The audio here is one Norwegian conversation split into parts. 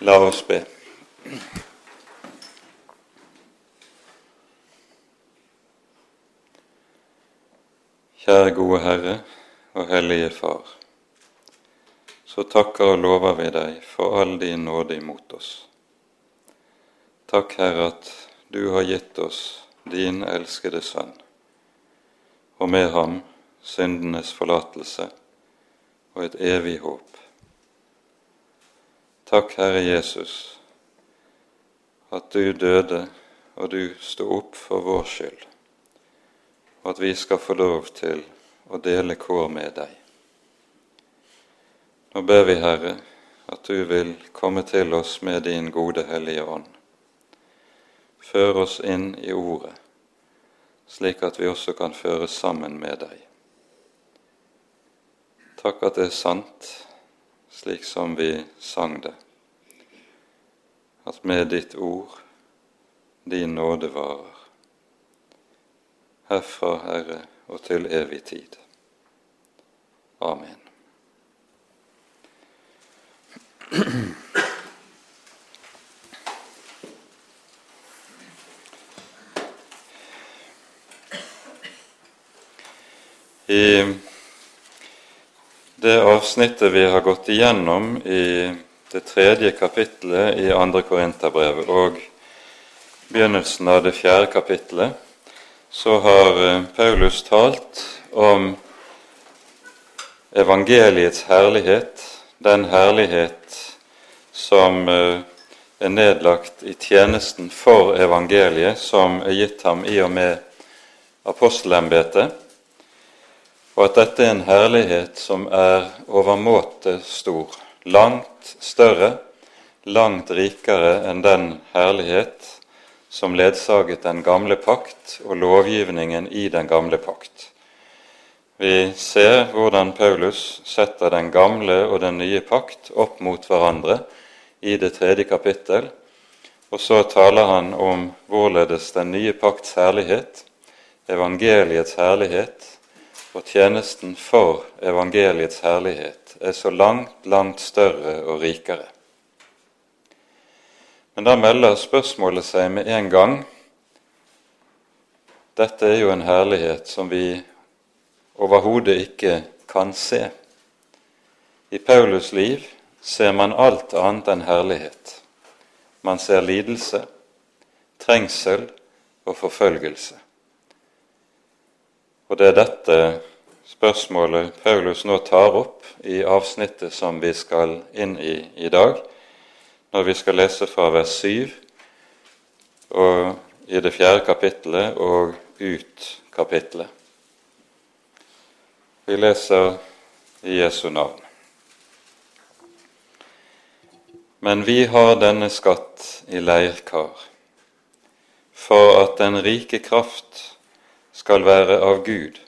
La oss be. Kjære gode Herre og Hellige Far. Så takker og lover vi deg for all din nåde imot oss. Takk, Herre, at du har gitt oss din elskede Sønn, og med ham syndenes forlatelse og et evig håp. Takk, Herre Jesus, at du døde og du sto opp for vår skyld, og at vi skal få lov til å dele kår med deg. Nå ber vi, Herre, at du vil komme til oss med din gode Hellige Ånd. Før oss inn i Ordet, slik at vi også kan føres sammen med deg. Takk at det er sant slik som vi sang det, at med ditt ord din nåde varer, herfra, Herre, og til evig tid. Amen. I det avsnittet vi har gått igjennom i det tredje kapittelet i andre Korinterbrev og begynnelsen av det fjerde kapittelet, så har eh, Paulus talt om evangeliets herlighet, den herlighet som eh, er nedlagt i tjenesten for evangeliet, som er gitt ham i og med apostelembetet og at dette er en herlighet som er overmåte stor, langt større, langt rikere enn den herlighet som ledsaget den gamle pakt og lovgivningen i den gamle pakt. Vi ser hvordan Paulus setter den gamle og den nye pakt opp mot hverandre i det tredje kapittel, og så taler han om hvorledes den nye pakts herlighet, evangeliets herlighet, og tjenesten for evangeliets herlighet er så langt, langt større og rikere. Men da melder spørsmålet seg med en gang. Dette er jo en herlighet som vi overhodet ikke kan se. I Paulus liv ser man alt annet enn herlighet. Man ser lidelse, trengsel og forfølgelse. Og det er dette spørsmålet Paulus nå tar opp i avsnittet som vi skal inn i i dag, når vi skal lese fra vers 7 og i det fjerde kapittelet og ut kapittelet. Vi leser i Jesu navn. Men vi har denne skatt i leirkar, for at den rike kraft skal være av Gud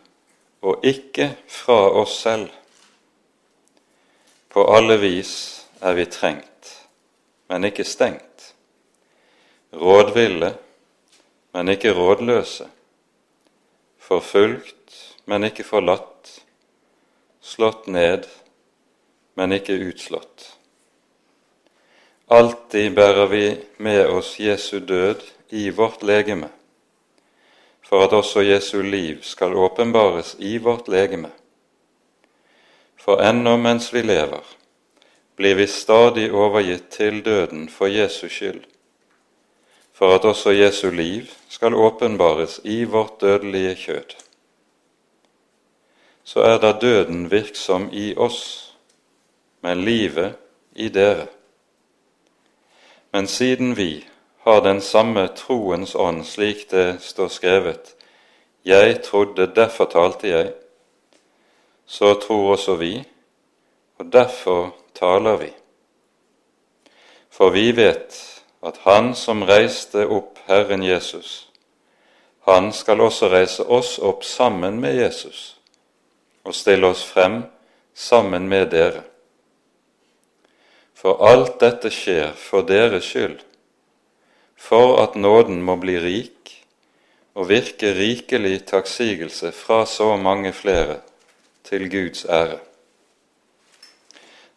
og ikke fra oss selv. På alle vis er vi trengt, men ikke stengt. Rådville, men ikke rådløse. Forfulgt, men ikke forlatt. Slått ned, men ikke utslått. Alltid bærer vi med oss Jesu død i vårt legeme for at også Jesu liv skal åpenbares i vårt legeme. For ennå mens vi lever, blir vi stadig overgitt til døden for Jesu skyld, for at også Jesu liv skal åpenbares i vårt dødelige kjød. Så er da døden virksom i oss, men livet i dere. Men siden vi har den samme troens ånd, slik det står skrevet. Jeg trodde, derfor talte jeg. Så tror også vi, og derfor taler vi. For vi vet at Han som reiste opp Herren Jesus, han skal også reise oss opp sammen med Jesus og stille oss frem sammen med dere. For alt dette skjer for deres skyld, for at nåden må bli rik og virke rikelig takksigelse fra så mange flere til Guds ære.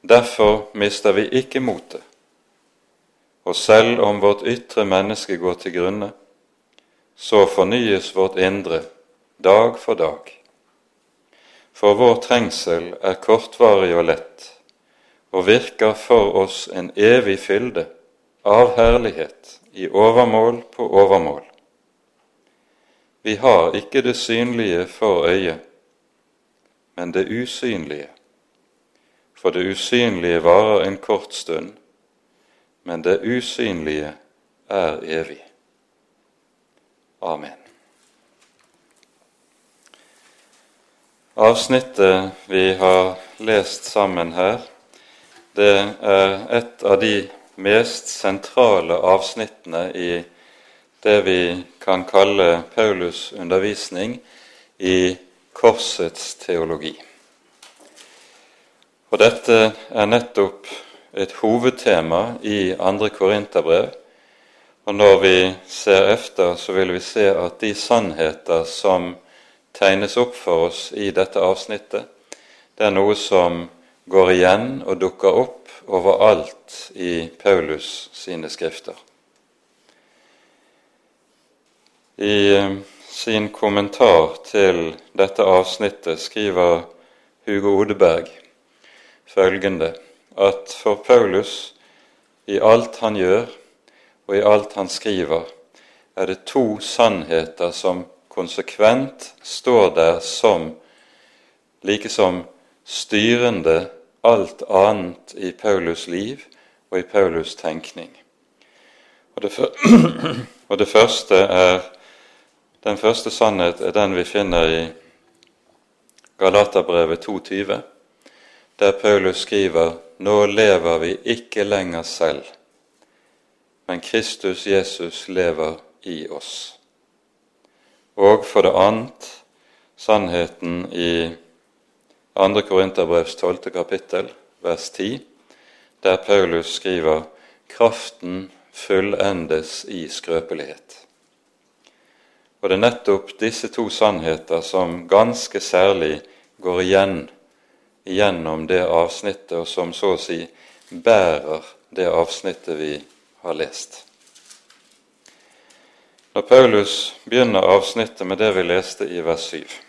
Derfor mister vi ikke motet, Og selv om vårt ytre menneske går til grunne, så fornyes vårt indre dag for dag. For vår trengsel er kortvarig og lett, og virker for oss en evig fylde av herlighet i overmål på overmål. Vi har ikke det synlige for øyet, men det usynlige. For det usynlige varer en kort stund, men det usynlige er evig. Amen. Avsnittet vi har lest sammen her, det er et av de mest sentrale avsnittene i det vi kan kalle Paulus' undervisning i korsets teologi. Og dette er nettopp et hovedtema i andre Korinterbrev. Og når vi ser efter, så vil vi se at de sannheter som tegnes opp for oss i dette avsnittet, det er noe som går igjen og dukker opp overalt i Paulus sine skrifter. I eh, sin kommentar til dette avsnittet skriver Hugo Odeberg følgende at for Paulus, i alt han gjør og i alt han skriver, er det to sannheter som konsekvent står der som like som styrende alt annet i Paulus' liv og i Paulus' tenkning. Og det, og det første er Den første sannhet er den vi finner i Galaterbrevet 2,20, der Paulus skriver nå lever vi ikke lenger selv, men Kristus Jesus lever i oss. Og for det annet sannheten i 2. Korinterbrevs 12. kapittel, vers 10, der Paulus skriver kraften fullendes i skrøpelighet. Og det er nettopp disse to sannheter som ganske særlig går igjen gjennom det avsnittet, og som så å si bærer det avsnittet vi har lest. Når Paulus begynner avsnittet med det vi leste i vers 7,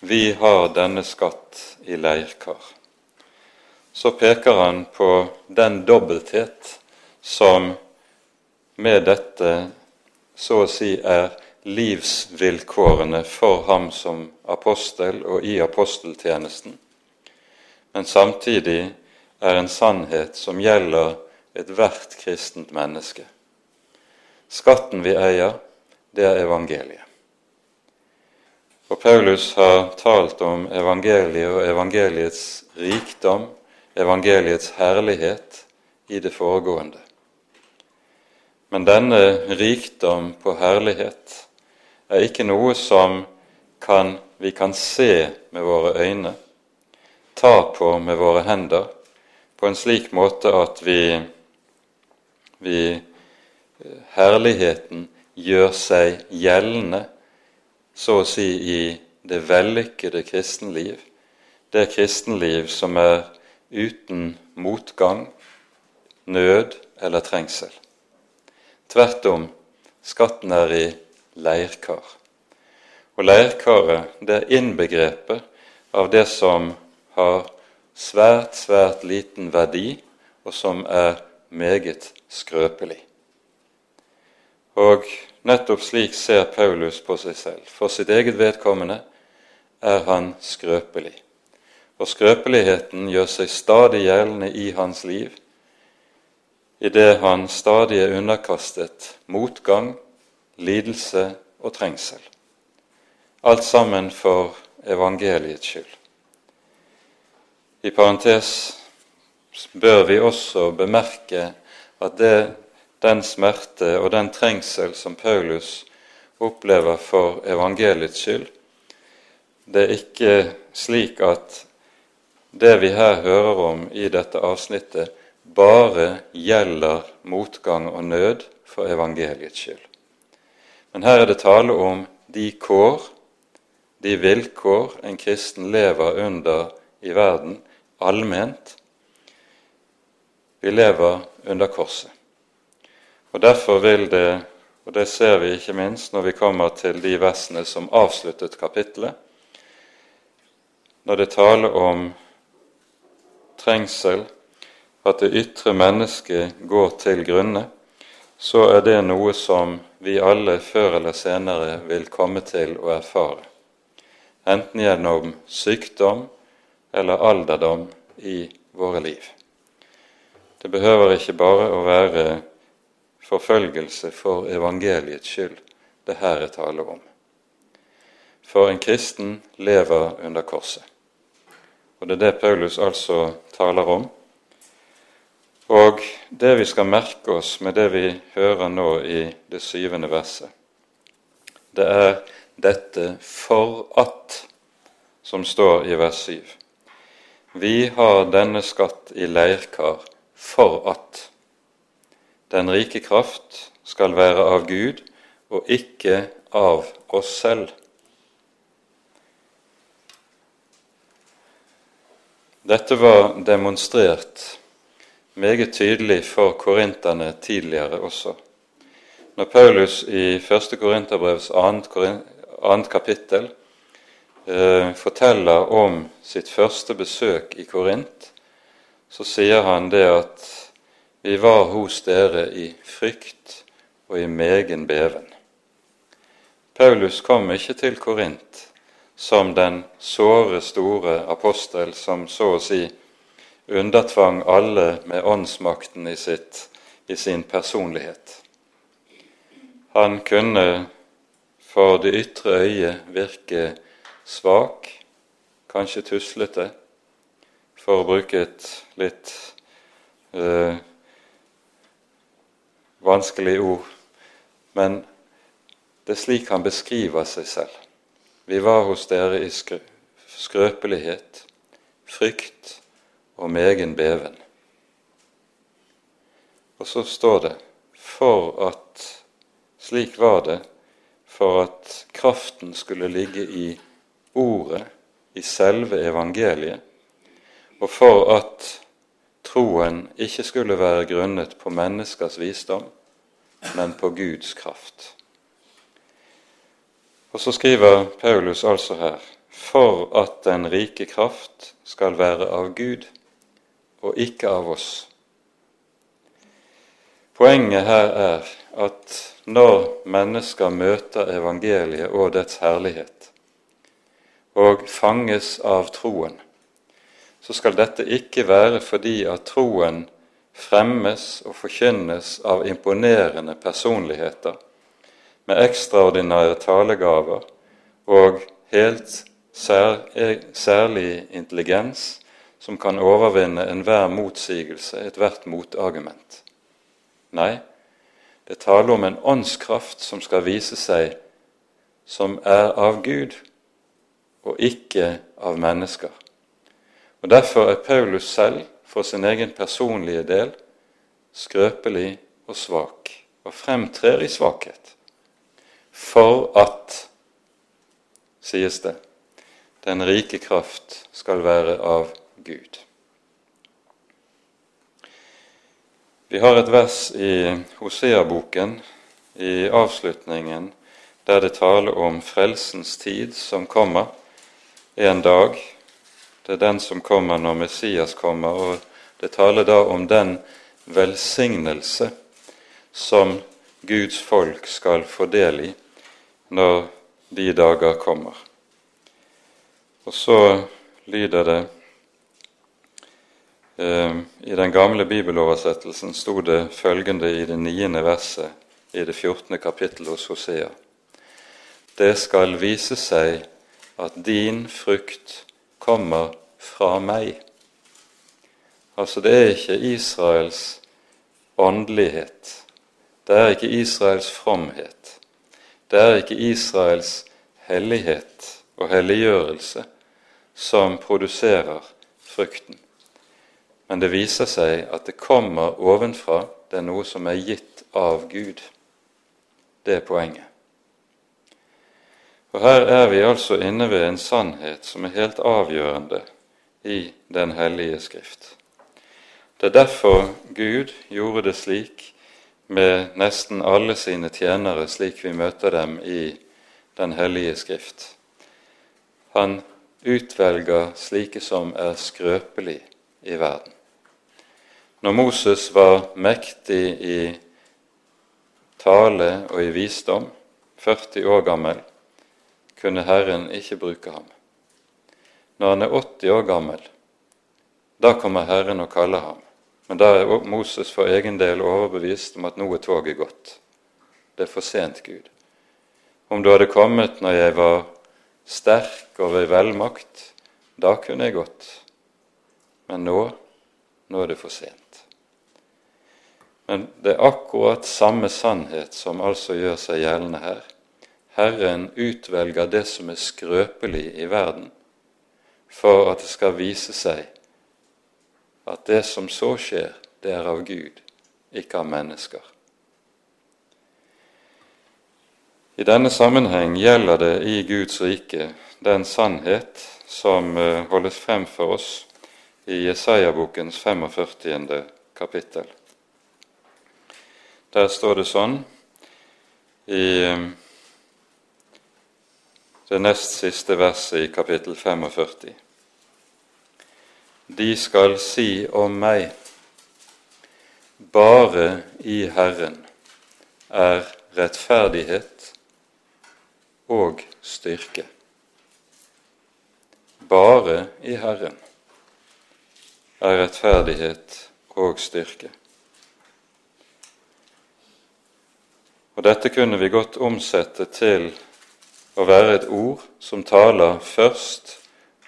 vi har denne skatt i leirkar, så peker han på den dobbelthet som med dette så å si er livsvilkårene for ham som apostel og i aposteltjenesten, men samtidig er en sannhet som gjelder ethvert kristent menneske. Skatten vi eier, det er evangeliet. Og Paulus har talt om evangeliet og evangeliets rikdom, evangeliets herlighet, i det foregående. Men denne rikdom på herlighet er ikke noe som kan, vi kan se med våre øyne, ta på med våre hender, på en slik måte at vi, vi herligheten gjør seg gjeldende, så å si i det vellykkede kristenliv, det kristenliv som er uten motgang, nød eller trengsel. Tvert om, skatten er i leirkar. Og leirkaret, det er innbegrepet av det som har svært, svært liten verdi, og som er meget skrøpelig. Og nettopp slik ser Paulus på seg selv. For sitt eget vedkommende er han skrøpelig. Og skrøpeligheten gjør seg stadig gjeldende i hans liv idet han stadig er underkastet motgang, lidelse og trengsel. Alt sammen for evangeliets skyld. I parentes bør vi også bemerke at det den smerte og den trengsel som Paulus opplever for evangeliets skyld. Det er ikke slik at det vi her hører om i dette avsnittet, bare gjelder motgang og nød for evangeliets skyld. Men her er det tale om de kår, de vilkår en kristen lever under i verden allment. Vi lever under korset. Og Derfor vil det, og det ser vi ikke minst når vi kommer til de versene som avsluttet kapittelet, når det taler om trengsel, at det ytre mennesket går til grunne, så er det noe som vi alle før eller senere vil komme til å erfare, enten gjennom sykdom eller alderdom i våre liv. Det behøver ikke bare å være forfølgelse for evangeliets skyld det her er tale om. For en kristen lever under korset. Og det er det Paulus altså taler om. Og det vi skal merke oss med det vi hører nå i det syvende verset, det er dette 'for at' som står i vers 7. Vi har denne skatt i leirkar for at den rike kraft skal være av Gud og ikke av oss selv. Dette var demonstrert meget tydelig for korinterne tidligere også. Når Paulus i 1. Korinterbrevs 2. kapittel eh, forteller om sitt første besøk i Korint, så sier han det at vi var hos dere i frykt og i megen beven. Paulus kom ikke til Korint som den såre, store apostel som så å si undertvang alle med åndsmakten i, sitt, i sin personlighet. Han kunne for det ytre øyet virke svak, kanskje tuslete, for å bruke et litt eh, vanskelig ord. Men det er slik han beskriver seg selv. Vi var hos dere i skrøpelighet, frykt og megen beven. Og så står det for at slik var det for at kraften skulle ligge i ordet, i selve evangeliet, og for at troen ikke skulle være grunnet på menneskers visdom, men på Guds kraft. Og så skriver Paulus altså her for at den rike kraft skal være av Gud og ikke av oss. Poenget her er at når mennesker møter evangeliet og dets herlighet, og fanges av troen, så skal dette ikke være fordi at troen fremmes og forkynnes av imponerende personligheter med ekstraordinære talegaver og helt sær, særlig intelligens som kan overvinne enhver motsigelse, ethvert motargument. Nei, det taler om en åndskraft som skal vise seg som er av Gud, og ikke av mennesker. Og Derfor er Paulus selv, for sin egen personlige del, skrøpelig og svak, og fremtrer i svakhet. For at, sies det, den rike kraft skal være av Gud. Vi har et vers i Hosea-boken, i avslutningen, der det taler om frelsens tid som kommer en dag. Det er den som kommer når Messias kommer, og det taler da om den velsignelse som Guds folk skal få del i når de dager kommer. Og så lyder det Eh, I den gamle bibeloversettelsen sto det følgende i det niende verset i det 14. kapittelet hos Hosea. Det skal vise seg at din frukt kommer fra meg. Altså, det er ikke Israels åndelighet. Det er ikke Israels fromhet. Det er ikke Israels hellighet og helliggjørelse som produserer frukten. Men det viser seg at det kommer ovenfra. Det er noe som er gitt av Gud. Det er poenget. Og Her er vi altså inne ved en sannhet som er helt avgjørende i Den hellige Skrift. Det er derfor Gud gjorde det slik med nesten alle sine tjenere slik vi møter dem i Den hellige skrift. Han utvelger slike som er skrøpelig i verden. Når Moses var mektig i tale og i visdom, 40 år gammel, kunne Herren ikke bruke ham. Når han er 80 år gammel, da kommer Herren og kaller ham. Men da er Moses for egen del overbevist om at nå er toget gått. Det er for sent, Gud. Om du hadde kommet når jeg var sterk og ved velmakt, da kunne jeg gått. Men nå, nå er det for sent. Men det er akkurat samme sannhet som altså gjør seg gjeldende her. Herren utvelger det som er skrøpelig i verden, for at det skal vise seg at det som så skjer, det er av Gud, ikke av mennesker. I denne sammenheng gjelder det i Guds rike den sannhet som eh, holdes frem for oss i Jesaja-bokens 45. kapittel. Der står det sånn i eh, det nest siste verset i kapittel 45. De skal si om meg, bare i Herren er rettferdighet og styrke. Bare i Herren er rettferdighet og styrke. Og Dette kunne vi godt omsette til å være et ord som taler først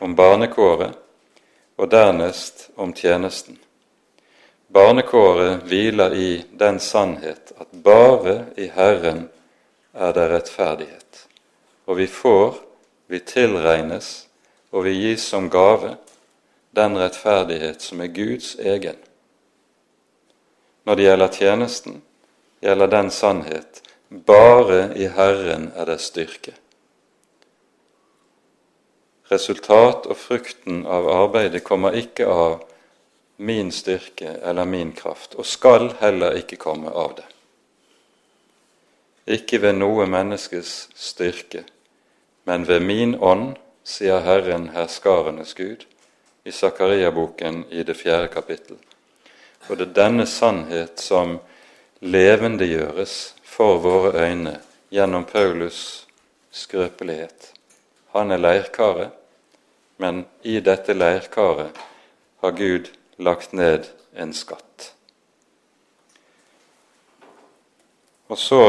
om barnekåret og dernest om tjenesten. Barnekåret hviler i den sannhet at bare i Herren er det rettferdighet. Og vi får, vi tilregnes, og vi gis som gave den rettferdighet som er Guds egen. Når det gjelder tjenesten, gjelder den sannhet bare i Herren er det styrke. Resultat og frukten av arbeidet kommer ikke av min styrke eller min kraft, og skal heller ikke komme av det. Ikke ved noe menneskes styrke, men ved min ånd, sier Herren herskarenes Gud, i Zakaria-boken i det fjerde kapittel. Og det er denne sannhet som levendegjøres for våre øyne gjennom Paulus' skrøpelighet. Han er leirkaret, men i dette leirkaret har Gud lagt ned en skatt. Og så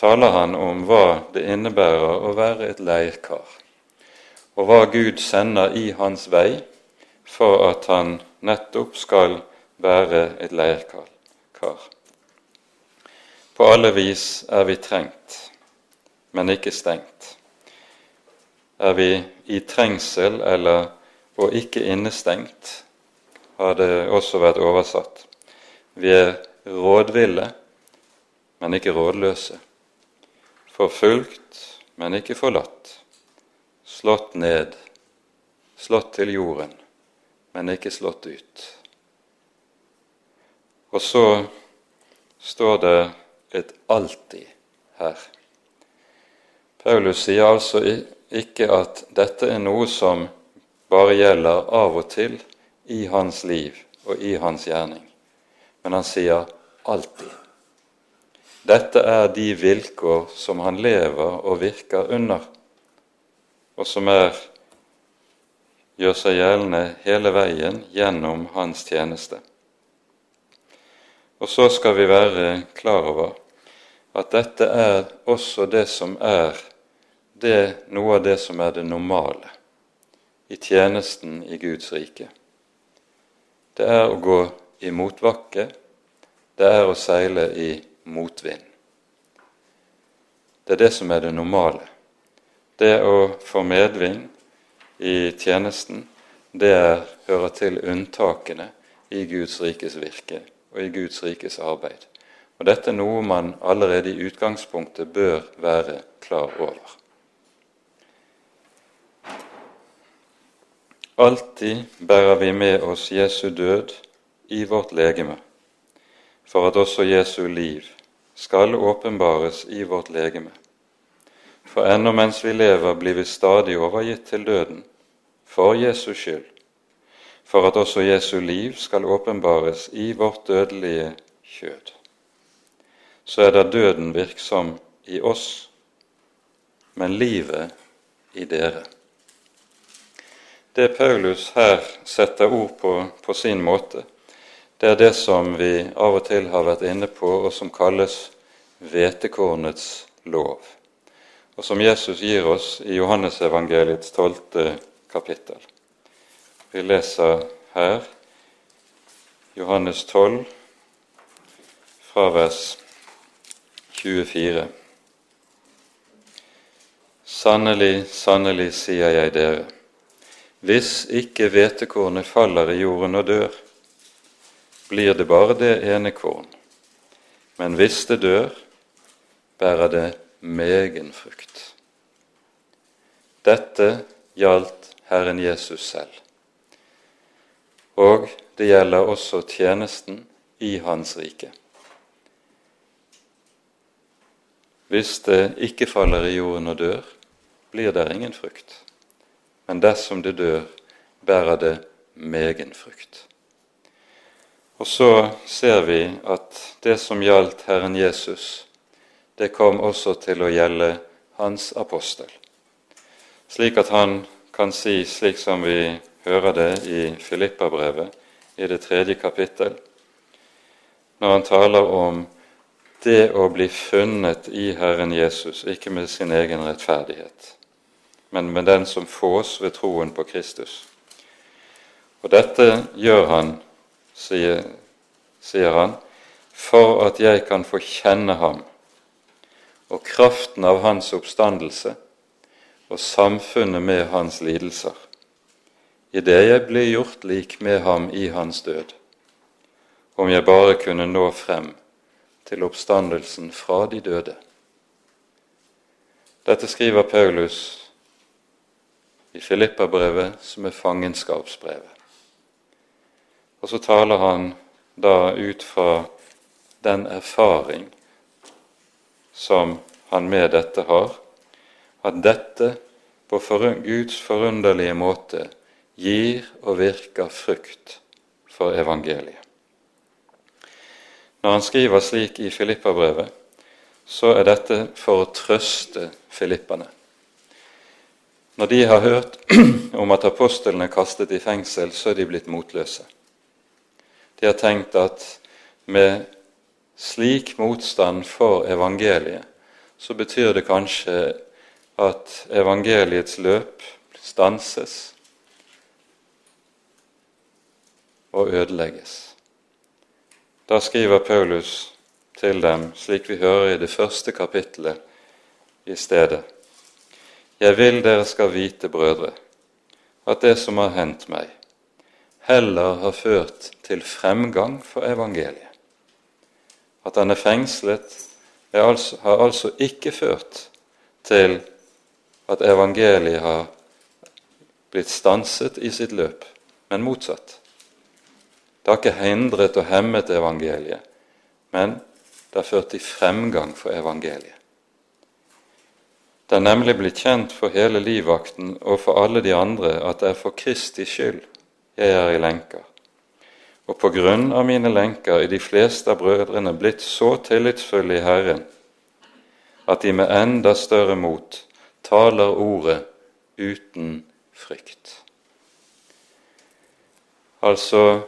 taler han om hva det innebærer å være et leirkar, og hva Gud sender i hans vei for at han nettopp skal være et leirkar. På alle vis er vi trengt, men ikke stengt. Er vi i trengsel eller og ikke innestengt, har det også vært oversatt. Vi er rådville, men ikke rådløse. Forfulgt, men ikke forlatt. Slått ned, slått til jorden, men ikke slått ut. Og så står det et alltid her. Paulus sier altså ikke at dette er noe som bare gjelder av og til i hans liv og i hans gjerning, men han sier alltid. Dette er de vilkår som han lever og virker under, og som er, gjør seg gjeldende hele veien gjennom hans tjeneste. Og så skal vi være klar over at dette er også det som er det er noe av det som er det normale i tjenesten i Guds rike. Det er å gå i motbakke, det er å seile i motvind. Det er det som er det normale. Det å få medvind i tjenesten, det er, hører til unntakene i Guds rikes virke og i Guds rikes arbeid. Og Dette er noe man allerede i utgangspunktet bør være klar over. Alltid bærer vi med oss Jesu død i vårt legeme, for at også Jesu liv skal åpenbares i vårt legeme. For ennå mens vi lever, blir vi stadig overgitt til døden, for Jesus skyld, for at også Jesu liv skal åpenbares i vårt dødelige kjød. Så er da døden virksom i oss, men livet i dere. Det Paulus her setter ord på på sin måte, det er det som vi av og til har vært inne på, og som kalles hvetekornets lov, og som Jesus gir oss i Johannesevangeliets tolvte kapittel. Vi leser her Johannes 12 fra vers 24. Sannelig, sannelig, sier jeg dere, hvis ikke hvetekornet faller i jorden og dør, blir det bare det ene korn. Men hvis det dør, bærer det megen frukt. Dette gjaldt Herren Jesus selv. Og det gjelder også tjenesten i Hans rike. Hvis det ikke faller i jorden og dør, blir det ingen frukt men dersom det dør, bærer det megen frukt. Og så ser vi at det som gjaldt Herren Jesus, det kom også til å gjelde hans apostel. Slik at han kan si, slik som vi hører det i Filippabrevet i det tredje kapittel, når han taler om det å bli funnet i Herren Jesus, ikke med sin egen rettferdighet, men med den som fås ved troen på Kristus. Og dette gjør han, sier, sier han, for at jeg kan få kjenne ham og kraften av hans oppstandelse og samfunnet med hans lidelser, idet jeg blir gjort lik med ham i hans død, om jeg bare kunne nå frem til oppstandelsen fra de døde. Dette skriver Paulus i Filippabrevet, som er fangenskapsbrevet. Og så taler han da ut fra den erfaring som han med dette har, at dette på Guds forunderlige måte gir og virker frukt for evangeliet. Når han skriver slik i Filippabrevet, så er dette for å trøste filipperne. Når de har hørt om at apostlene er kastet i fengsel, så er de blitt motløse. De har tenkt at med slik motstand for evangeliet, så betyr det kanskje at evangeliets løp stanses og ødelegges. Da skriver Paulus til dem, slik vi hører i det første kapittelet i stedet. Jeg vil dere skal vite, brødre, at det som har hendt meg, heller har ført til fremgang for evangeliet. At han er fengslet, er altså, har altså ikke ført til at evangeliet har blitt stanset i sitt løp, men motsatt. Det har ikke hindret og hemmet evangeliet, men det har ført til fremgang for evangeliet. Det er nemlig blitt kjent for hele livvakten og for alle de andre at det er for Kristi skyld jeg er i lenker. Og på grunn av mine lenker er de fleste av brødrene blitt så tillitsfulle i Herren at de med enda større mot taler ordet uten frykt. Altså,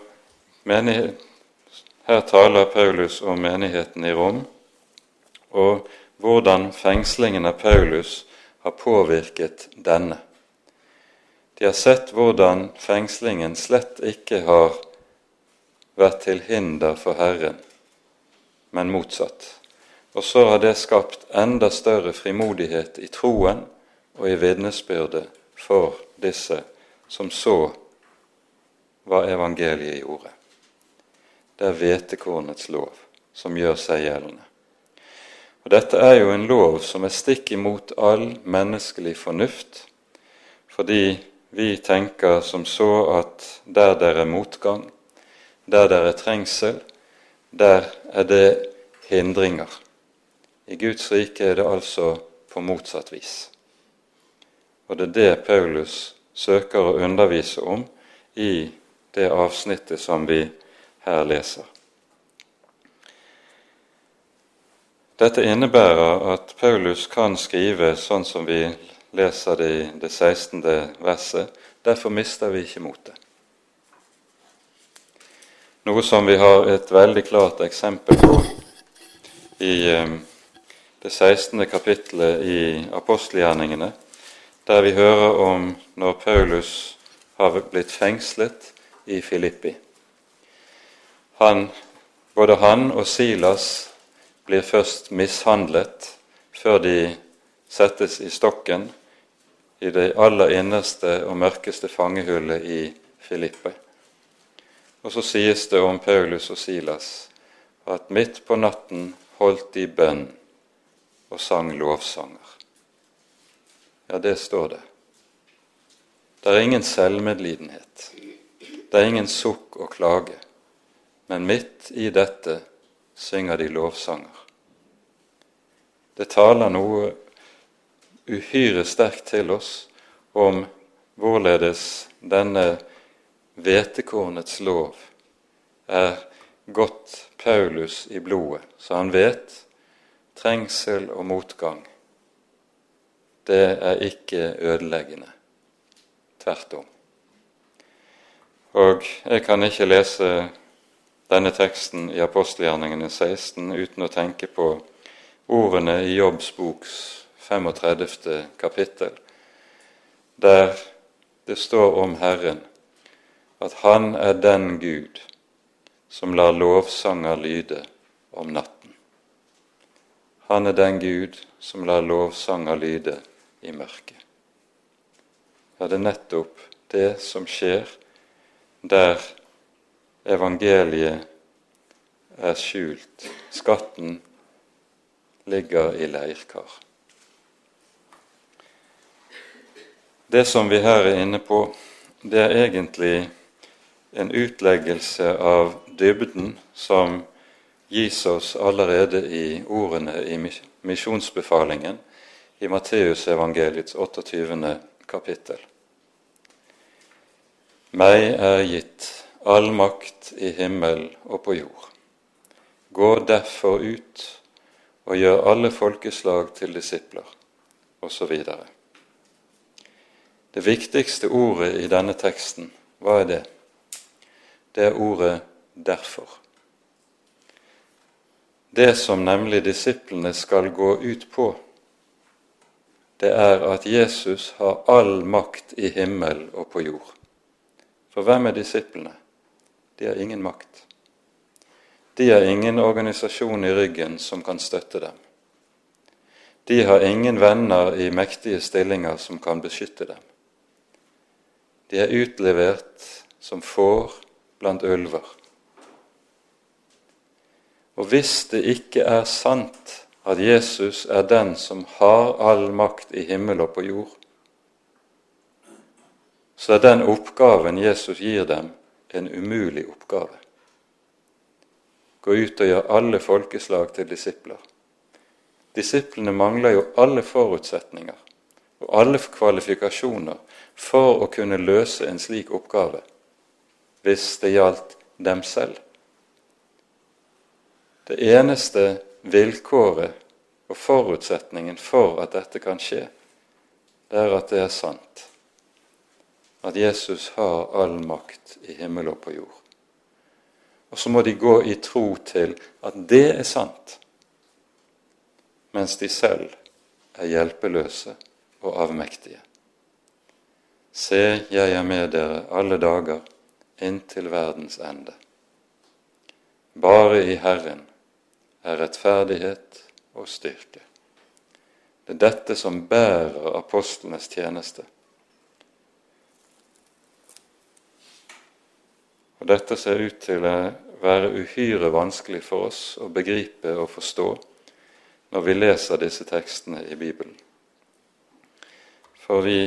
her taler Paulus om menigheten i Rom, og hvordan fengslingen av Paulus har påvirket denne. De har sett hvordan fengslingen slett ikke har vært til hinder for Herren, men motsatt. Og så har det skapt enda større frimodighet i troen og i vitnesbyrdet for disse som så hva evangeliet gjorde. Det er hvetekornets lov som gjør seg gjeldende. Og Dette er jo en lov som er stikk imot all menneskelig fornuft, fordi vi tenker som så at der det er motgang, der det er trengsel, der er det hindringer. I Guds rike er det altså på motsatt vis. Og det er det Paulus søker å undervise om i det avsnittet som vi her leser. Dette innebærer at Paulus kan skrive sånn som vi leser det i det 16. verset. Derfor mister vi ikke motet. Noe som vi har et veldig klart eksempel på i eh, det 16. kapittelet i apostelgjerningene, der vi hører om når Paulus har blitt fengslet i Filippi. Han, både han og Silas blir først mishandlet før de settes i stokken i det aller innerste og mørkeste fangehullet i Filippi. Og så sies det om Paulus og Silas at midt på natten holdt de bønn og sang lovsanger. Ja, det står det. Det er ingen selvmedlidenhet. Det er ingen sukk og klage. Men midt i dette synger de lovsanger. Det taler noe uhyre sterkt til oss om hvorledes denne hvetekornets lov er godt Paulus i blodet, så han vet trengsel og motgang, det er ikke ødeleggende. Tvert om. Og jeg kan ikke lese denne teksten i apostelgjerningene 16 uten å tenke på ordene i Jobbs boks 35. kapittel, der det står om Herren at han er den Gud som lar lovsanger lyde om natten. Han er den Gud som lar lovsanger lyde i mørket. Ja, det er nettopp det som skjer der evangeliet er skjult. Skatten ligger i leirkar. Det som vi her er inne på, det er egentlig en utleggelse av dybden som gis oss allerede i ordene i misjonsbefalingen i Matteusevangeliets 28. kapittel. Meg er gitt all makt i himmel og på jord. Gå derfor ut og gjør alle folkeslag til disipler, osv. Det viktigste ordet i denne teksten, hva er det? det er ordet 'derfor'. Det som nemlig disiplene skal gå ut på, det er at Jesus har all makt i himmel og på jord. For hvem er disiplene? De har ingen makt. De har ingen organisasjon i ryggen som kan støtte dem. De har ingen venner i mektige stillinger som kan beskytte dem. De er utlevert som får blant ulver. Og hvis det ikke er sant at Jesus er den som har all makt i himmel og på jord, så er den oppgaven Jesus gir dem, en umulig oppgave. Gå ut og gjør alle folkeslag til disipler. Disiplene mangler jo alle forutsetninger og alle kvalifikasjoner for å kunne løse en slik oppgave hvis det gjaldt dem selv. Det eneste vilkåret og forutsetningen for at dette kan skje, det er at det er sant. At Jesus har all makt i himmel og på jord. Og så må de gå i tro til at det er sant, mens de selv er hjelpeløse og avmektige. Se, jeg er med dere alle dager inntil verdens ende. Bare i Herren er rettferdighet og styrke. Det er dette som bærer apostlenes tjeneste. Og Dette ser ut til å være uhyre vanskelig for oss å begripe og forstå når vi leser disse tekstene i Bibelen. For vi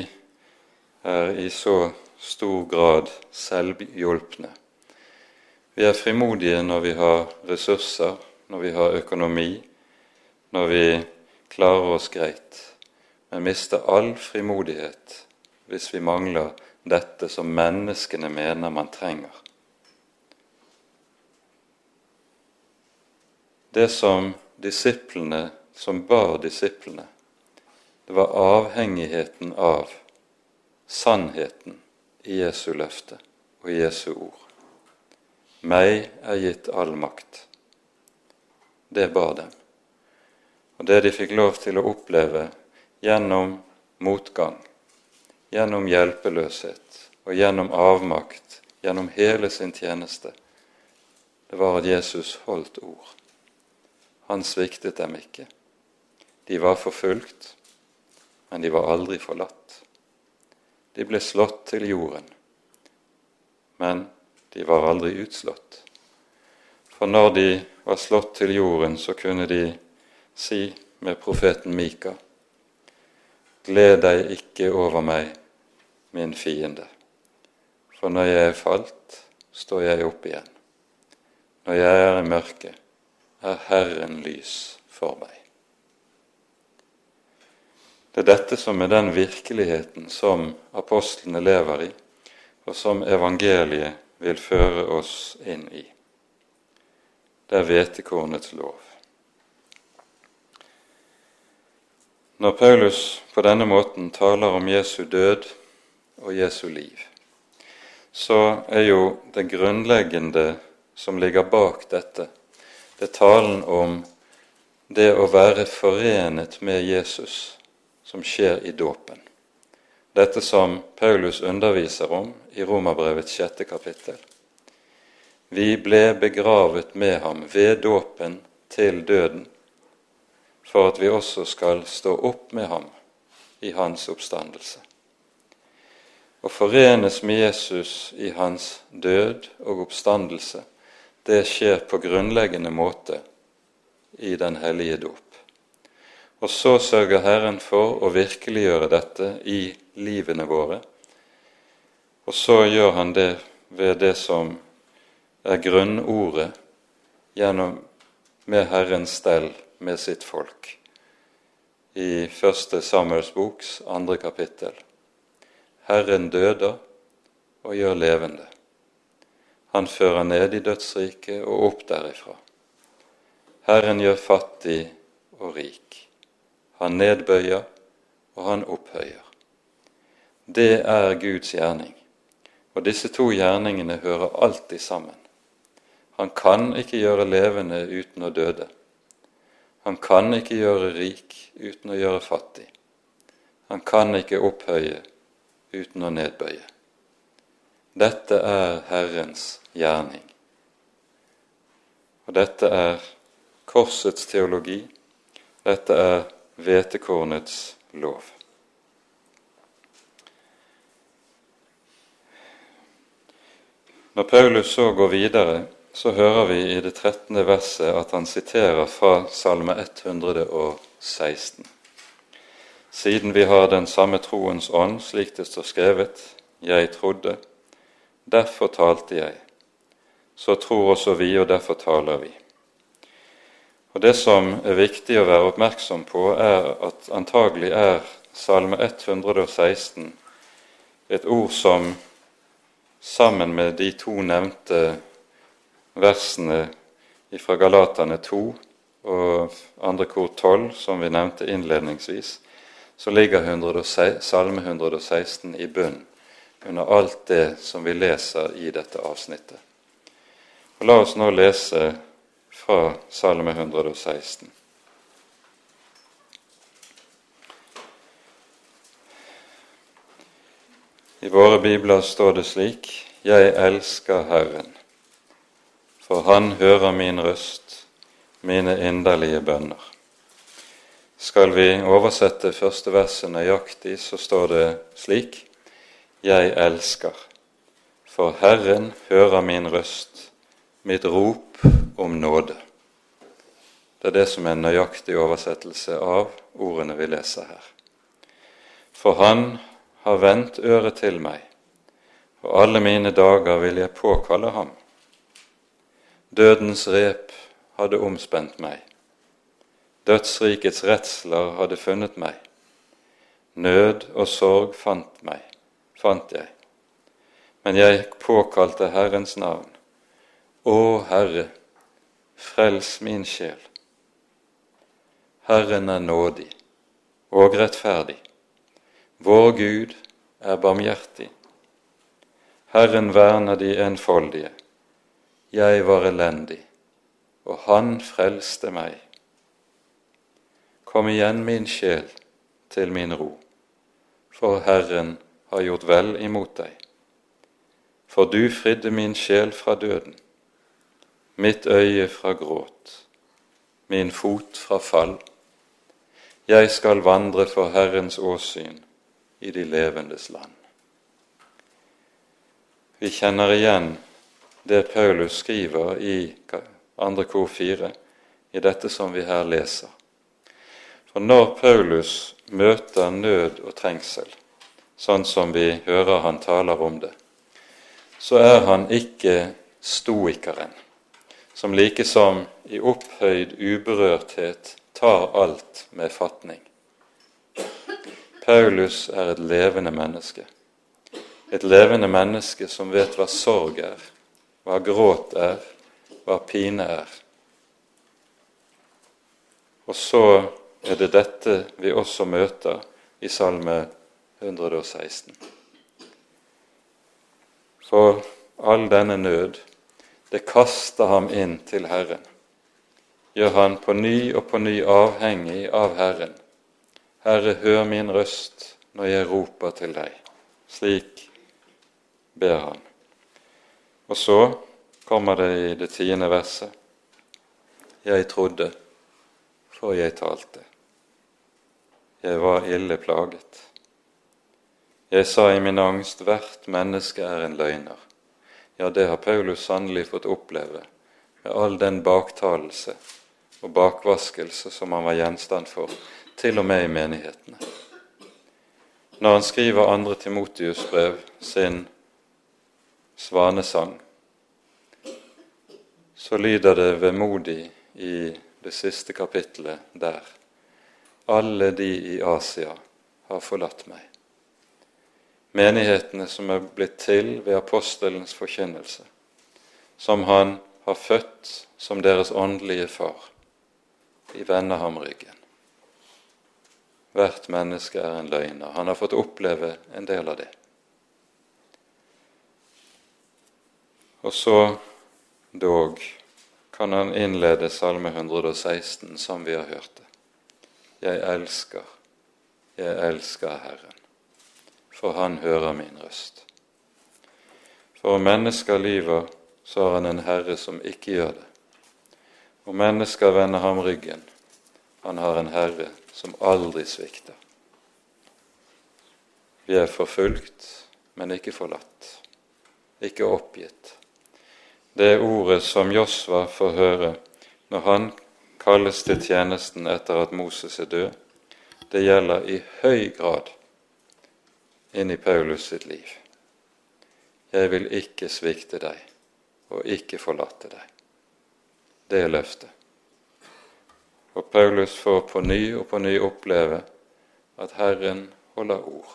er i så stor grad selvhjulpne. Vi er frimodige når vi har ressurser, når vi har økonomi, når vi klarer oss greit, men mister all frimodighet hvis vi mangler dette som menneskene mener man trenger. Det som disiplene, som bar disiplene, det var avhengigheten av sannheten i Jesu løfte og i Jesu ord. Meg er gitt all makt. Det bar dem. Og det de fikk lov til å oppleve gjennom motgang, gjennom hjelpeløshet og gjennom avmakt, gjennom hele sin tjeneste, det var at Jesus holdt ord. Han sviktet dem ikke. De var forfulgt, men de var aldri forlatt. De ble slått til jorden, men de var aldri utslått. For når de var slått til jorden, så kunne de si med profeten Mika.: Gled deg ikke over meg, min fiende, for når jeg er falt, står jeg opp igjen. Når jeg er i mørket, er Herren lys for meg. Det er dette som er den virkeligheten som apostlene lever i, og som evangeliet vil føre oss inn i. Det er hvetekornets lov. Når Paulus på denne måten taler om Jesu død og Jesu liv, så er jo det grunnleggende som ligger bak dette, er talen om det å være forenet med Jesus som skjer i dåpen. Dette som Paulus underviser om i Romerbrevets sjette kapittel. Vi ble begravet med ham ved dåpen til døden, for at vi også skal stå opp med ham i hans oppstandelse. Å forenes med Jesus i hans død og oppstandelse det skjer på grunnleggende måte i Den hellige dåp. Og så sørger Herren for å virkeliggjøre dette i livene våre. Og så gjør han det ved det som er grunnordet gjennom med Herrens stell med sitt folk. I første Samuels boks andre kapittel. Herren døder og gjør levende. Han fører ned i dødsriket og opp derifra. Herren gjør fattig og rik. Han nedbøyer og han opphøyer. Det er Guds gjerning, og disse to gjerningene hører alltid sammen. Han kan ikke gjøre levende uten å døde. Han kan ikke gjøre rik uten å gjøre fattig. Han kan ikke opphøye uten å nedbøye. Dette er Herrens gjerning. Og dette er korsets teologi. Dette er hvetekornets lov. Når Paulus så går videre, så hører vi i det 13. verset at han siterer fra Salme 116. Siden vi har den samme troens ånd, slik det står skrevet, jeg trodde, derfor talte jeg så tror også vi, og derfor taler vi. Og Det som er viktig å være oppmerksom på, er at antagelig er Salme 116 et ord som sammen med de to nevnte versene fra Galatane 2 og andre kor 12, som vi nevnte innledningsvis, så ligger Salme 116 i bunn under alt det som vi leser i dette avsnittet. Og La oss nå lese fra Salme 116. I våre bibler står det slik:" Jeg elsker Herren, for Han hører min røst, mine inderlige bønner. Skal vi oversette første verset nøyaktig, så står det slik:" Jeg elsker, for Herren hører min røst, mitt rop om nåde. Det er det som er en nøyaktig oversettelse av ordene vi leser her. For Han har vendt øret til meg, og alle mine dager vil jeg påkalle ham. Dødens rep hadde omspent meg. Dødsrikets redsler hadde funnet meg. Nød og sorg fant meg, fant jeg. Men jeg påkalte Herrens navn. Å Herre, frels min sjel. Herren er nådig og rettferdig. Vår Gud er barmhjertig. Herren verner de enfoldige. Jeg var elendig, og Han frelste meg. Kom igjen, min sjel, til min ro, for Herren har gjort vel imot deg. For du fridde min sjel fra døden, mitt øye fra gråt, min fot fra fall. Jeg skal vandre for Herrens åsyn i de levendes land. Vi kjenner igjen det Paulus skriver i andre kor fire, i dette som vi her leser. For når Paulus møter nød og trengsel, sånn som vi hører han taler om det, så er han ikke stoikeren, som like som i opphøyd uberørthet tar alt med fatning. Paulus er et levende menneske. Et levende menneske som vet hva sorg er, hva gråt er, hva pine er. Og så er det dette vi også møter i Salme 116. For all denne nød, det kaster ham inn til Herren gjør han på ny og på ny avhengig av Herren. Herre, hør min røst når jeg roper til deg. Slik ber han. Og så kommer det i det tiende verset. Jeg trodde, for jeg talte. Jeg var ille plaget. Jeg sa i min angst, hvert menneske er en løgner. Ja, det har Paulus sannelig fått oppleve med all den baktalelse og bakvaskelse som han var gjenstand for, til og med i menighetene. Når han skriver andre Timotius brev, sin svanesang, så lyder det vemodig i det siste kapittelet der. Alle de i Asia har forlatt meg. Menighetene som er blitt til ved apostelens forkynnelse, som han har født som deres åndelige far de vender ham ryggen. Hvert menneske er en løgner. Han har fått oppleve en del av det. Og så dog kan han innlede Salme 116 som vi har hørt det. Jeg elsker, jeg elsker Herren, for Han hører min røst. For om mennesker lyver, så har han en Herre som ikke gjør det og mennesker vender ham ryggen. Han har en Herre som aldri svikter. Vi er forfulgt, men ikke forlatt, ikke oppgitt. Det er ordet som Josva får høre når han kalles til tjenesten etter at Moses er død, det gjelder i høy grad inn i Paulus sitt liv. Jeg vil ikke svikte deg og ikke forlate deg det er løftet. Og Paulus får på ny og på ny oppleve at Herren holder ord.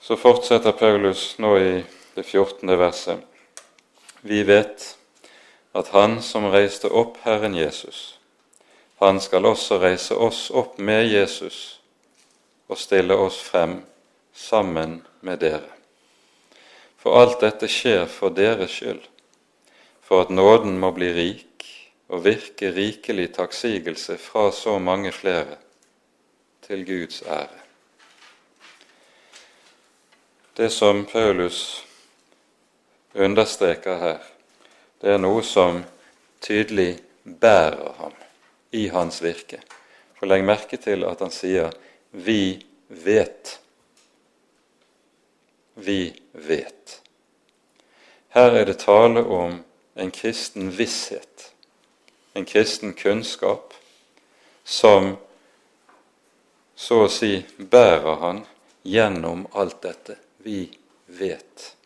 Så fortsetter Paulus nå i det 14. verset. Vi vet at Han som reiste opp Herren Jesus, han skal også reise oss opp med Jesus og stille oss frem sammen med dere. For alt dette skjer for deres skyld for at nåden må bli rik og virke rikelig takksigelse fra så mange flere, til Guds ære. Det som Paulus understreker her, det er noe som tydelig bærer ham i hans virke. For legg merke til at han sier 'vi vet'. Vi vet. Her er det tale om en kristen visshet, en kristen kunnskap, som så å si bærer han gjennom alt dette. Vi vet.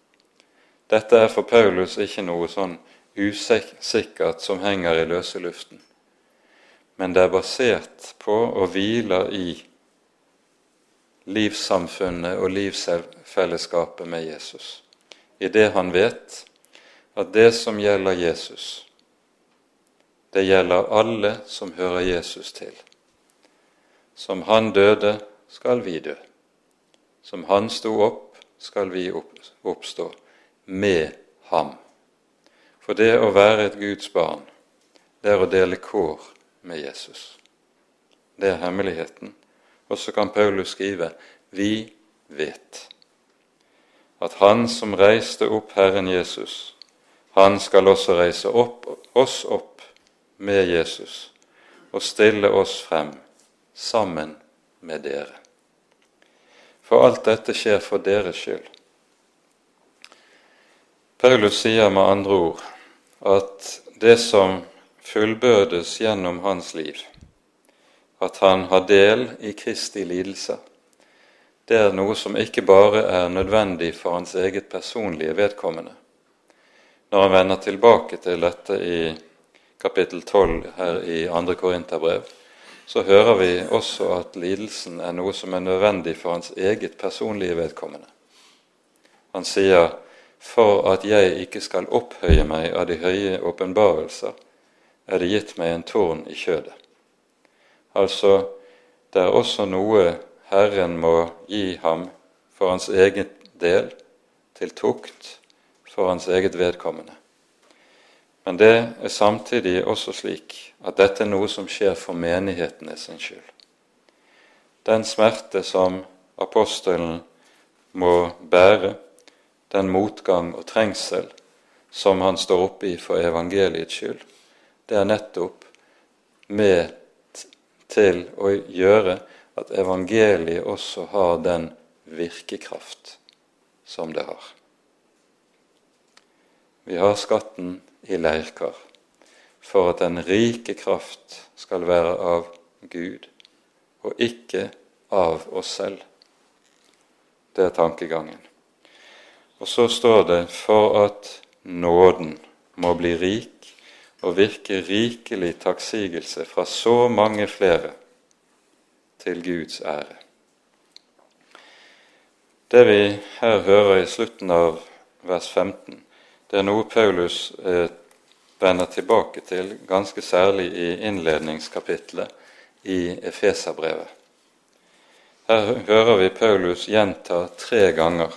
Dette er for Paulus ikke noe sånn usikkert som henger i løse luften, men det er basert på og hviler i livssamfunnet og livsfellesskapet med Jesus, i det han vet at det som gjelder Jesus, det gjelder alle som hører Jesus til. Som han døde, skal vi dø. Som han sto opp, skal vi oppstå med ham. For det å være et Guds barn, det er å dele kår med Jesus. Det er hemmeligheten. Og så kan Paulus skrive vi vet at Han som reiste opp Herren Jesus, han skal også reise opp, oss opp med Jesus og stille oss frem sammen med dere. For alt dette skjer for deres skyld. Paulus sier med andre ord at det som fullbyrdes gjennom hans liv, at han har del i Kristi lidelse. Det er noe som ikke bare er nødvendig for hans eget personlige vedkommende. Når han vender tilbake til dette i kapittel 12 her i 2. Korinterbrev, så hører vi også at lidelsen er noe som er nødvendig for hans eget personlige vedkommende. Han sier for at jeg ikke skal opphøye meg av de høye åpenbarelser, er det gitt meg en tårn i kjødet. Altså, det er også noe Herren må gi ham for hans egen del, til tukt for hans eget vedkommende. Men det er samtidig også slik at dette er noe som skjer for menighetene sin skyld. Den smerte som apostelen må bære, den motgang og trengsel som han står oppe i for evangeliets skyld, det er nettopp med til å gjøre at evangeliet også har den virkekraft som det har. Vi har skatten i leirkar for at den rike kraft skal være av Gud og ikke av oss selv. Det er tankegangen. Og så står det for at nåden må bli rik og virke rikelig takksigelse fra så mange flere til Guds ære. Det vi her hører i slutten av vers 15, det er noe Paulus eh, vender tilbake til, ganske særlig i innledningskapitlet i Efeserbrevet. Her hører vi Paulus gjenta tre ganger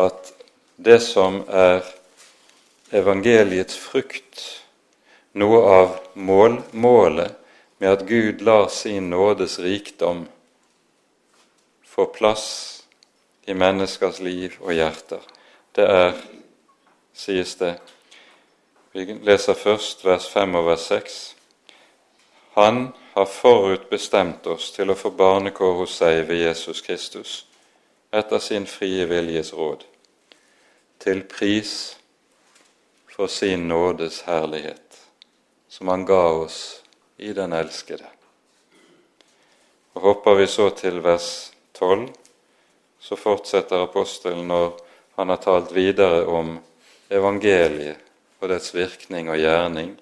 at det som er evangeliets frukt noe av mål, målet med at Gud lar sin nådes rikdom få plass i menneskers liv og hjerter. Det er, sies det Vi leser først vers 5 og vers 6. Han har forutbestemt oss til å få barnekår hos seg ved Jesus Kristus, etter sin frie viljes råd, til pris for sin nådes herlighet som han ga oss i den elskede. Og Hopper vi så til vers 12, så fortsetter apostelen når han har talt videre om evangeliet og dets virkning og gjerning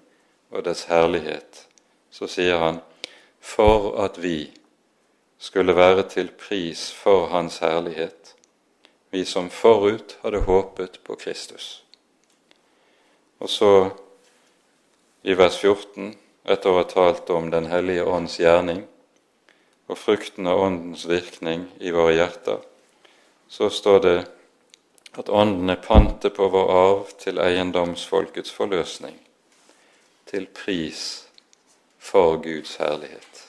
og dets herlighet. Så sier han for at vi skulle være til pris for Hans herlighet, vi som forut hadde håpet på Kristus. Og så i vers 14, etter å ha talt om Den hellige ånds gjerning og frukten av Åndens virkning i våre hjerter, så står det at Ånden er pantet på vår arv til eiendomsfolkets forløsning, til pris for Guds herlighet.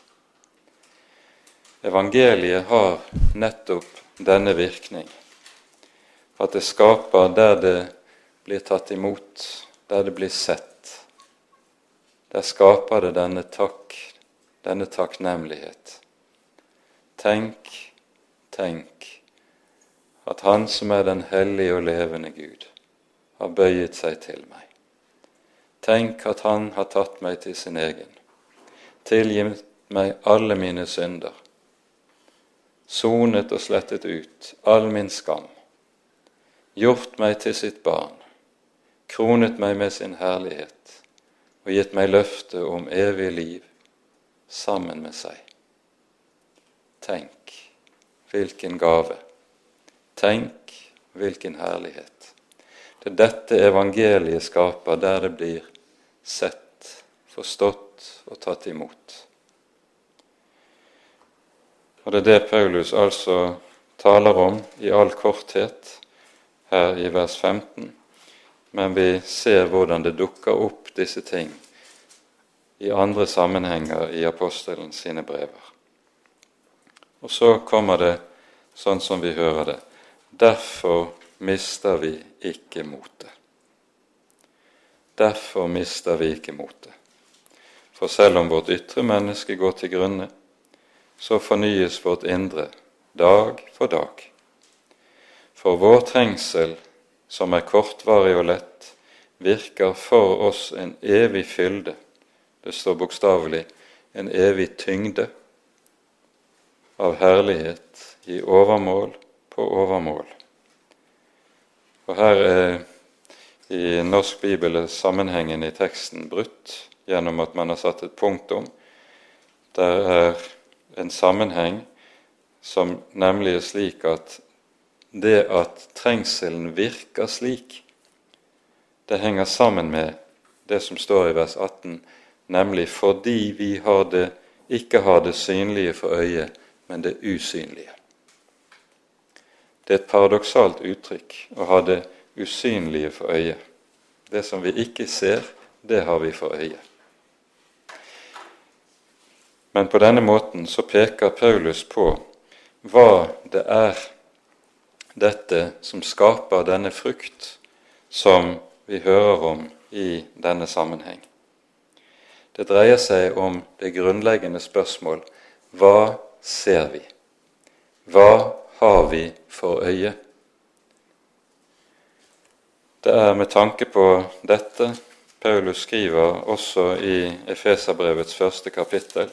Evangeliet har nettopp denne virkning, at det skaper der det blir tatt imot, der det blir sett der skaper det denne takk, denne takknemlighet. Tenk, tenk at Han som er den hellige og levende Gud, har bøyet seg til meg. Tenk at Han har tatt meg til sin egen, tilgitt meg alle mine synder, sonet og slettet ut all min skam, gjort meg til sitt barn, kronet meg med sin herlighet og gitt meg løfte om evig liv sammen med seg. Tenk hvilken gave. Tenk hvilken herlighet. Det er dette evangeliet skaper, der det blir sett, forstått og tatt imot. Og Det er det Paulus altså taler om i all korthet her i vers 15, men vi ser hvordan det dukker opp disse ting i andre sammenhenger i apostelen sine brever. Og så kommer det sånn som vi hører det. Derfor mister vi ikke motet. Derfor mister vi ikke motet. For selv om vårt ytre menneske går til grunne, så fornyes vårt indre dag for dag. For vår trengsel, som er kortvarig og lett, virker for oss en evig fylde det står bokstavelig en evig tyngde av herlighet i overmål på overmål. Og her er i norsk bibel sammenhengen i teksten brutt gjennom at man har satt et punktum. Der er en sammenheng som nemlig er slik at det at trengselen virker slik, det henger sammen med det som står i vers 18 nemlig fordi vi har det, ikke har det synlige for øyet, men det usynlige. Det er et paradoksalt uttrykk å ha det usynlige for øyet. Det som vi ikke ser, det har vi for øyet. Men på denne måten så peker Paulus på hva det er dette som skaper denne frukt som vi hører om i denne sammenheng. Det dreier seg om det grunnleggende spørsmål hva ser vi? Hva har vi for øye? Det er med tanke på dette Paulus skriver også i Efeserbrevets første kapittel,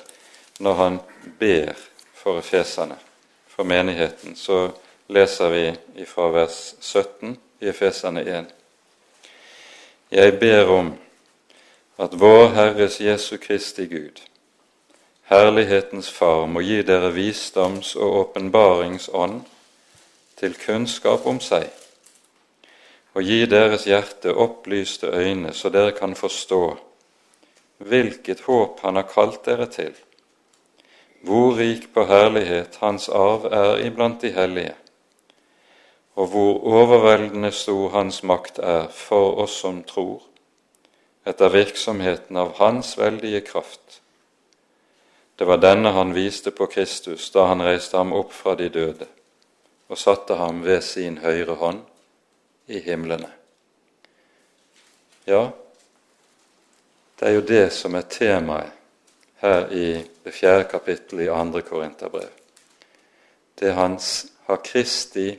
når han ber for efeserne, for menigheten. Så leser vi fra vers 17 i Efeserne 1. Jeg ber om at vår Herres Jesu Kristi Gud, Herlighetens Far, må gi dere visdoms- og åpenbaringsånd til kunnskap om seg, og gi deres hjerte opplyste øyne, så dere kan forstå hvilket håp Han har kalt dere til, hvor rik på herlighet Hans arv er iblant de hellige, og hvor overveldende stor Hans makt er for oss som tror, etter virksomheten av Hans veldige kraft. Det var denne han viste på Kristus da han reiste ham opp fra de døde og satte ham ved sin høyre hånd i himlene. Ja, det er jo det som er temaet her i det fjerde kapittelet i andre Korinterbrev. Det hans har Kristi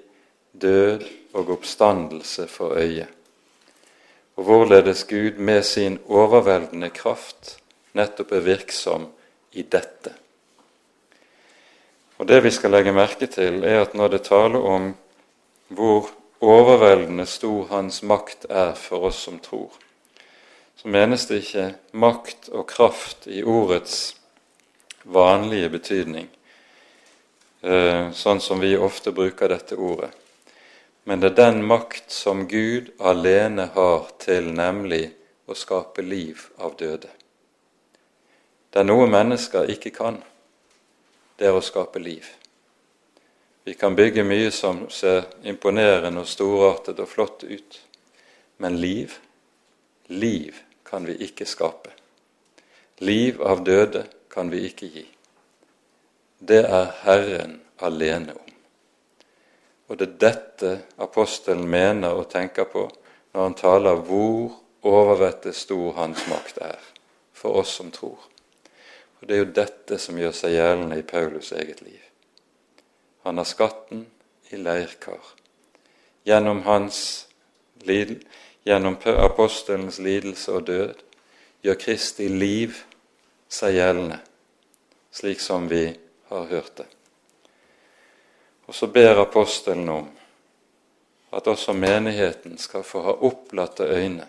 død og oppstandelse for øye og hvorledes Gud med sin overveldende kraft nettopp er virksom i dette. Og Det vi skal legge merke til, er at når det taler om hvor overveldende stor Hans makt er for oss som tror, så menes det ikke makt og kraft i ordets vanlige betydning, eh, sånn som vi ofte bruker dette ordet men det er den makt som Gud alene har til nemlig å skape liv av døde. Det er noe mennesker ikke kan. Det er å skape liv. Vi kan bygge mye som ser imponerende og storartet og flott ut, men liv, liv kan vi ikke skape. Liv av døde kan vi ikke gi. Det er Herren alene om. Og det er dette apostelen mener og tenker på når han taler hvor overvettet stor hans makt er for oss som tror. Og Det er jo dette som gjør seg gjeldende i Paulus eget liv. Han har skatten i leirkar. Gjennom, hans, gjennom apostelens lidelse og død gjør Kristi liv seg gjeldende, slik som vi har hørt det. Og så ber apostelen om at også menigheten skal få ha opplatte øyne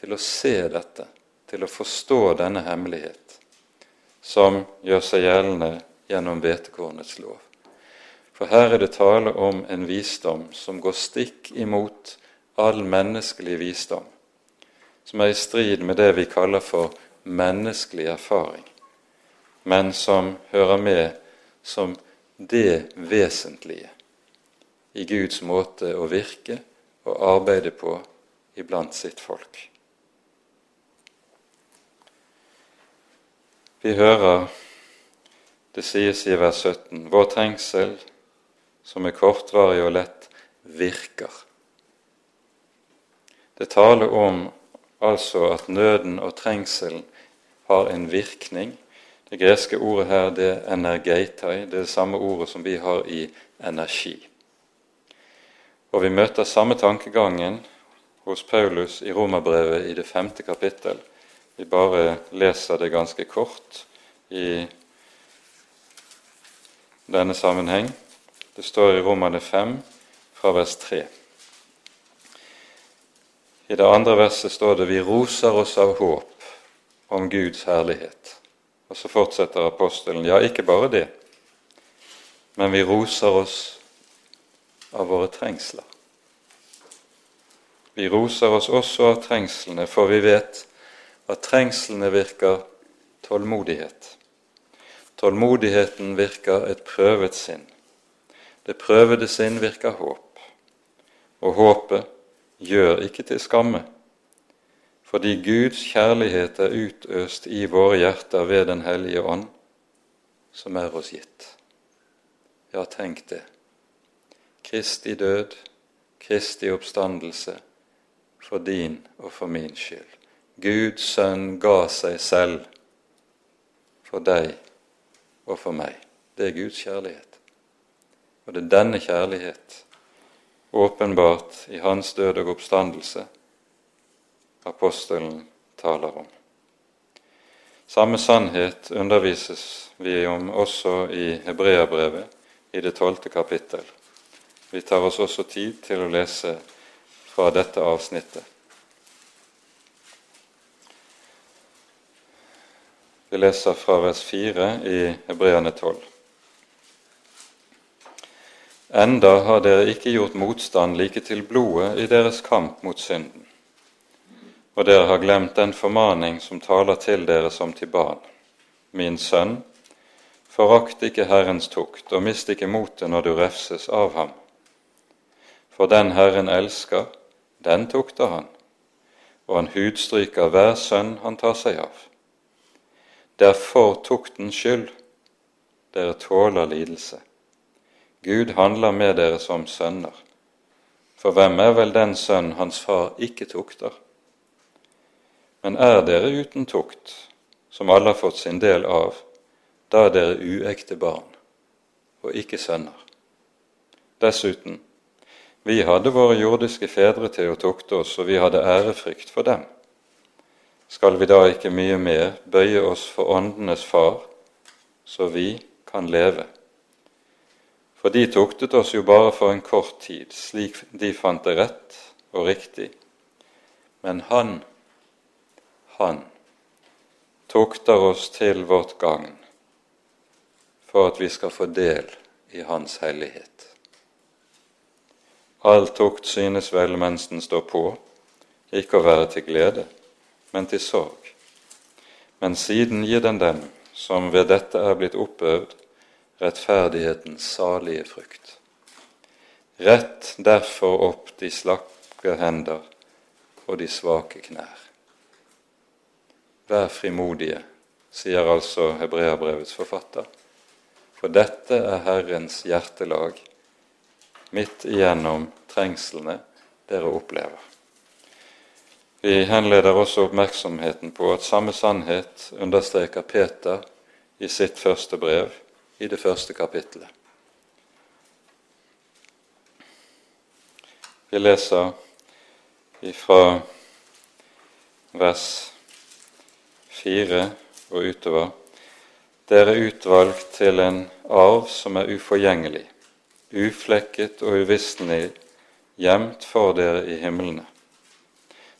til å se dette, til å forstå denne hemmelighet, som gjør seg gjeldende gjennom hvetekornets lov. For her er det tale om en visdom som går stikk imot all menneskelig visdom, som er i strid med det vi kaller for menneskelig erfaring, men som hører med som det vesentlige i Guds måte å virke og arbeide på iblant sitt folk. Vi hører det sies i vers 17 vår trengsel, som er kortvarig og lett, virker. Det taler om altså at nøden og trengselen har en virkning. Det greske ordet her det er energeitai, det er det samme ordet som vi har i energi. Og vi møter samme tankegangen hos Paulus i Romerbrevet i det femte kapittel. Vi bare leser det ganske kort i denne sammenheng. Det står i Romerne 5 fra vers 3. I det andre verset står det 'Vi roser oss av håp om Guds herlighet'. Og så fortsetter apostelen. Ja, ikke bare det, men vi roser oss av våre trengsler. Vi roser oss også av trengslene, for vi vet at trengslene virker tålmodighet. Tålmodigheten virker et prøvet sinn. Det prøvede sinn virker håp, og håpet gjør ikke til skamme, fordi Guds kjærlighet er utøst i våre hjerter ved Den hellige ånd, som er oss gitt. Ja, tenk det. Kristi død, Kristi oppstandelse, for din og for min skyld. Guds sønn ga seg selv for deg og for meg. Det er Guds kjærlighet. Og det er denne kjærlighet, åpenbart i hans død og oppstandelse, apostelen taler om. Samme sannhet undervises vi om også i Hebreabrevet i det tolvte kapittel. Vi tar oss også tid til å lese fra dette avsnittet. Vi leser fra vers 4 i Hebreane 12. Enda har dere ikke gjort motstand like til blodet i deres kamp mot synden, og dere har glemt den formaning som taler til dere som til barn. Min sønn, forakt ikke Herrens tukt, og mist ikke motet når du refses av ham. For den Herren elsker, den tukter han, og han hudstryker hver sønn han tar seg av. Det er for tuktens skyld dere tåler lidelse. Gud handler med dere som sønner. For hvem er vel den sønn hans far ikke tukter? Men er dere uten tukt, som alle har fått sin del av, da er dere uekte barn og ikke sønner. Dessuten, vi hadde våre jordiske fedre til å tukte oss, og vi hadde ærefrykt for dem skal vi da ikke mye mer bøye oss for åndenes far, så vi kan leve? For de tuktet oss jo bare for en kort tid, slik de fant det rett og riktig. Men Han, Han, tukter oss til vårt gagn, for at vi skal få del i Hans hellighet. All tukt synes vel mens den står på, ikke å være til glede men til sorg. Men siden gir den dem som ved dette er blitt oppøvd, rettferdighetens salige frukt. Rett derfor opp de slakke hender og de svake knær. Vær frimodige, sier altså Hebreabrevets forfatter, for dette er Herrens hjertelag midt igjennom trengslene dere opplever. Vi henleder også oppmerksomheten på at samme sannhet understreker Peter i sitt første brev, i det første kapittelet. Vi leser ifra vers fire og utover. Dere er utvalgt til en arv som er uforgjengelig, uflekket og uvisnelig gjemt for dere i himlene,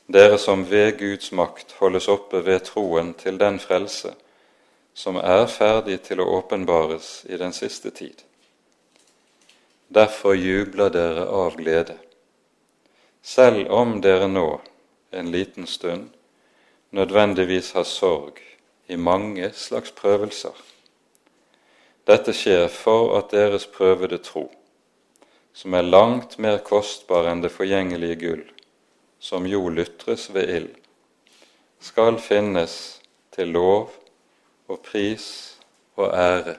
dere som ved Guds makt holdes oppe ved troen til den frelse som er ferdig til å åpenbares i den siste tid. Derfor jubler dere av glede, selv om dere nå en liten stund nødvendigvis har sorg i mange slags prøvelser. Dette skjer for at deres prøvede tro, som er langt mer kostbar enn det forgjengelige gull, som jo lytres ved ild, skal finnes til lov og pris og ære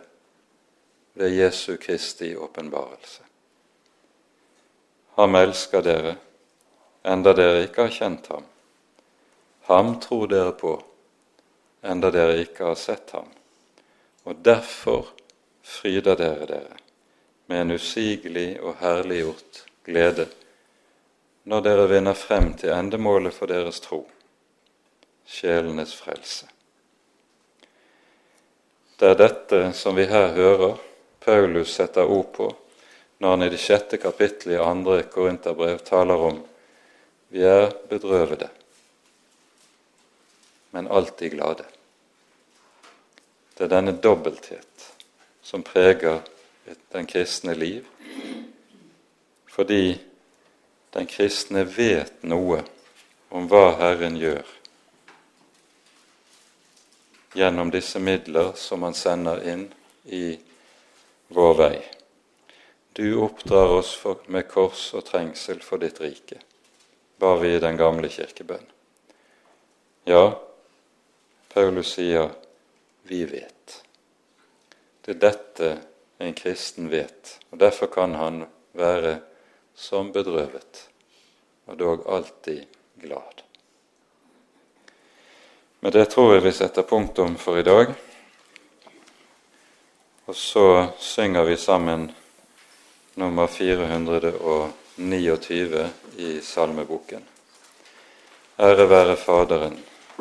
ved Jesu Kristi åpenbarelse. Ham elsker dere, enda dere ikke har kjent ham. Ham tror dere på, enda dere ikke har sett ham. Og derfor fryder dere dere med en usigelig og herliggjort glede når dere vinner frem til endemålet for deres tro, sjelenes frelse. Det er dette som vi her hører Paulus setter ord på når han i det sjette kapittelet i andre Korinterbrev taler om vi er bedrøvede, men alltid glade. Det er denne dobbelthet som preger den kristne liv, fordi den kristne vet noe om hva Herren gjør gjennom disse midler som Han sender inn i vår vei. Du oppdrar oss med kors og trengsel for ditt rike, ba vi i den gamle kirkebønn. Ja, Paulus sier vi vet. Det er dette en kristen vet, og derfor kan han være som bedrøvet, og dog alltid glad. Med det tror jeg vi setter punktum for i dag. Og så synger vi sammen nummer 429 i salmeboken. Ære være Faderen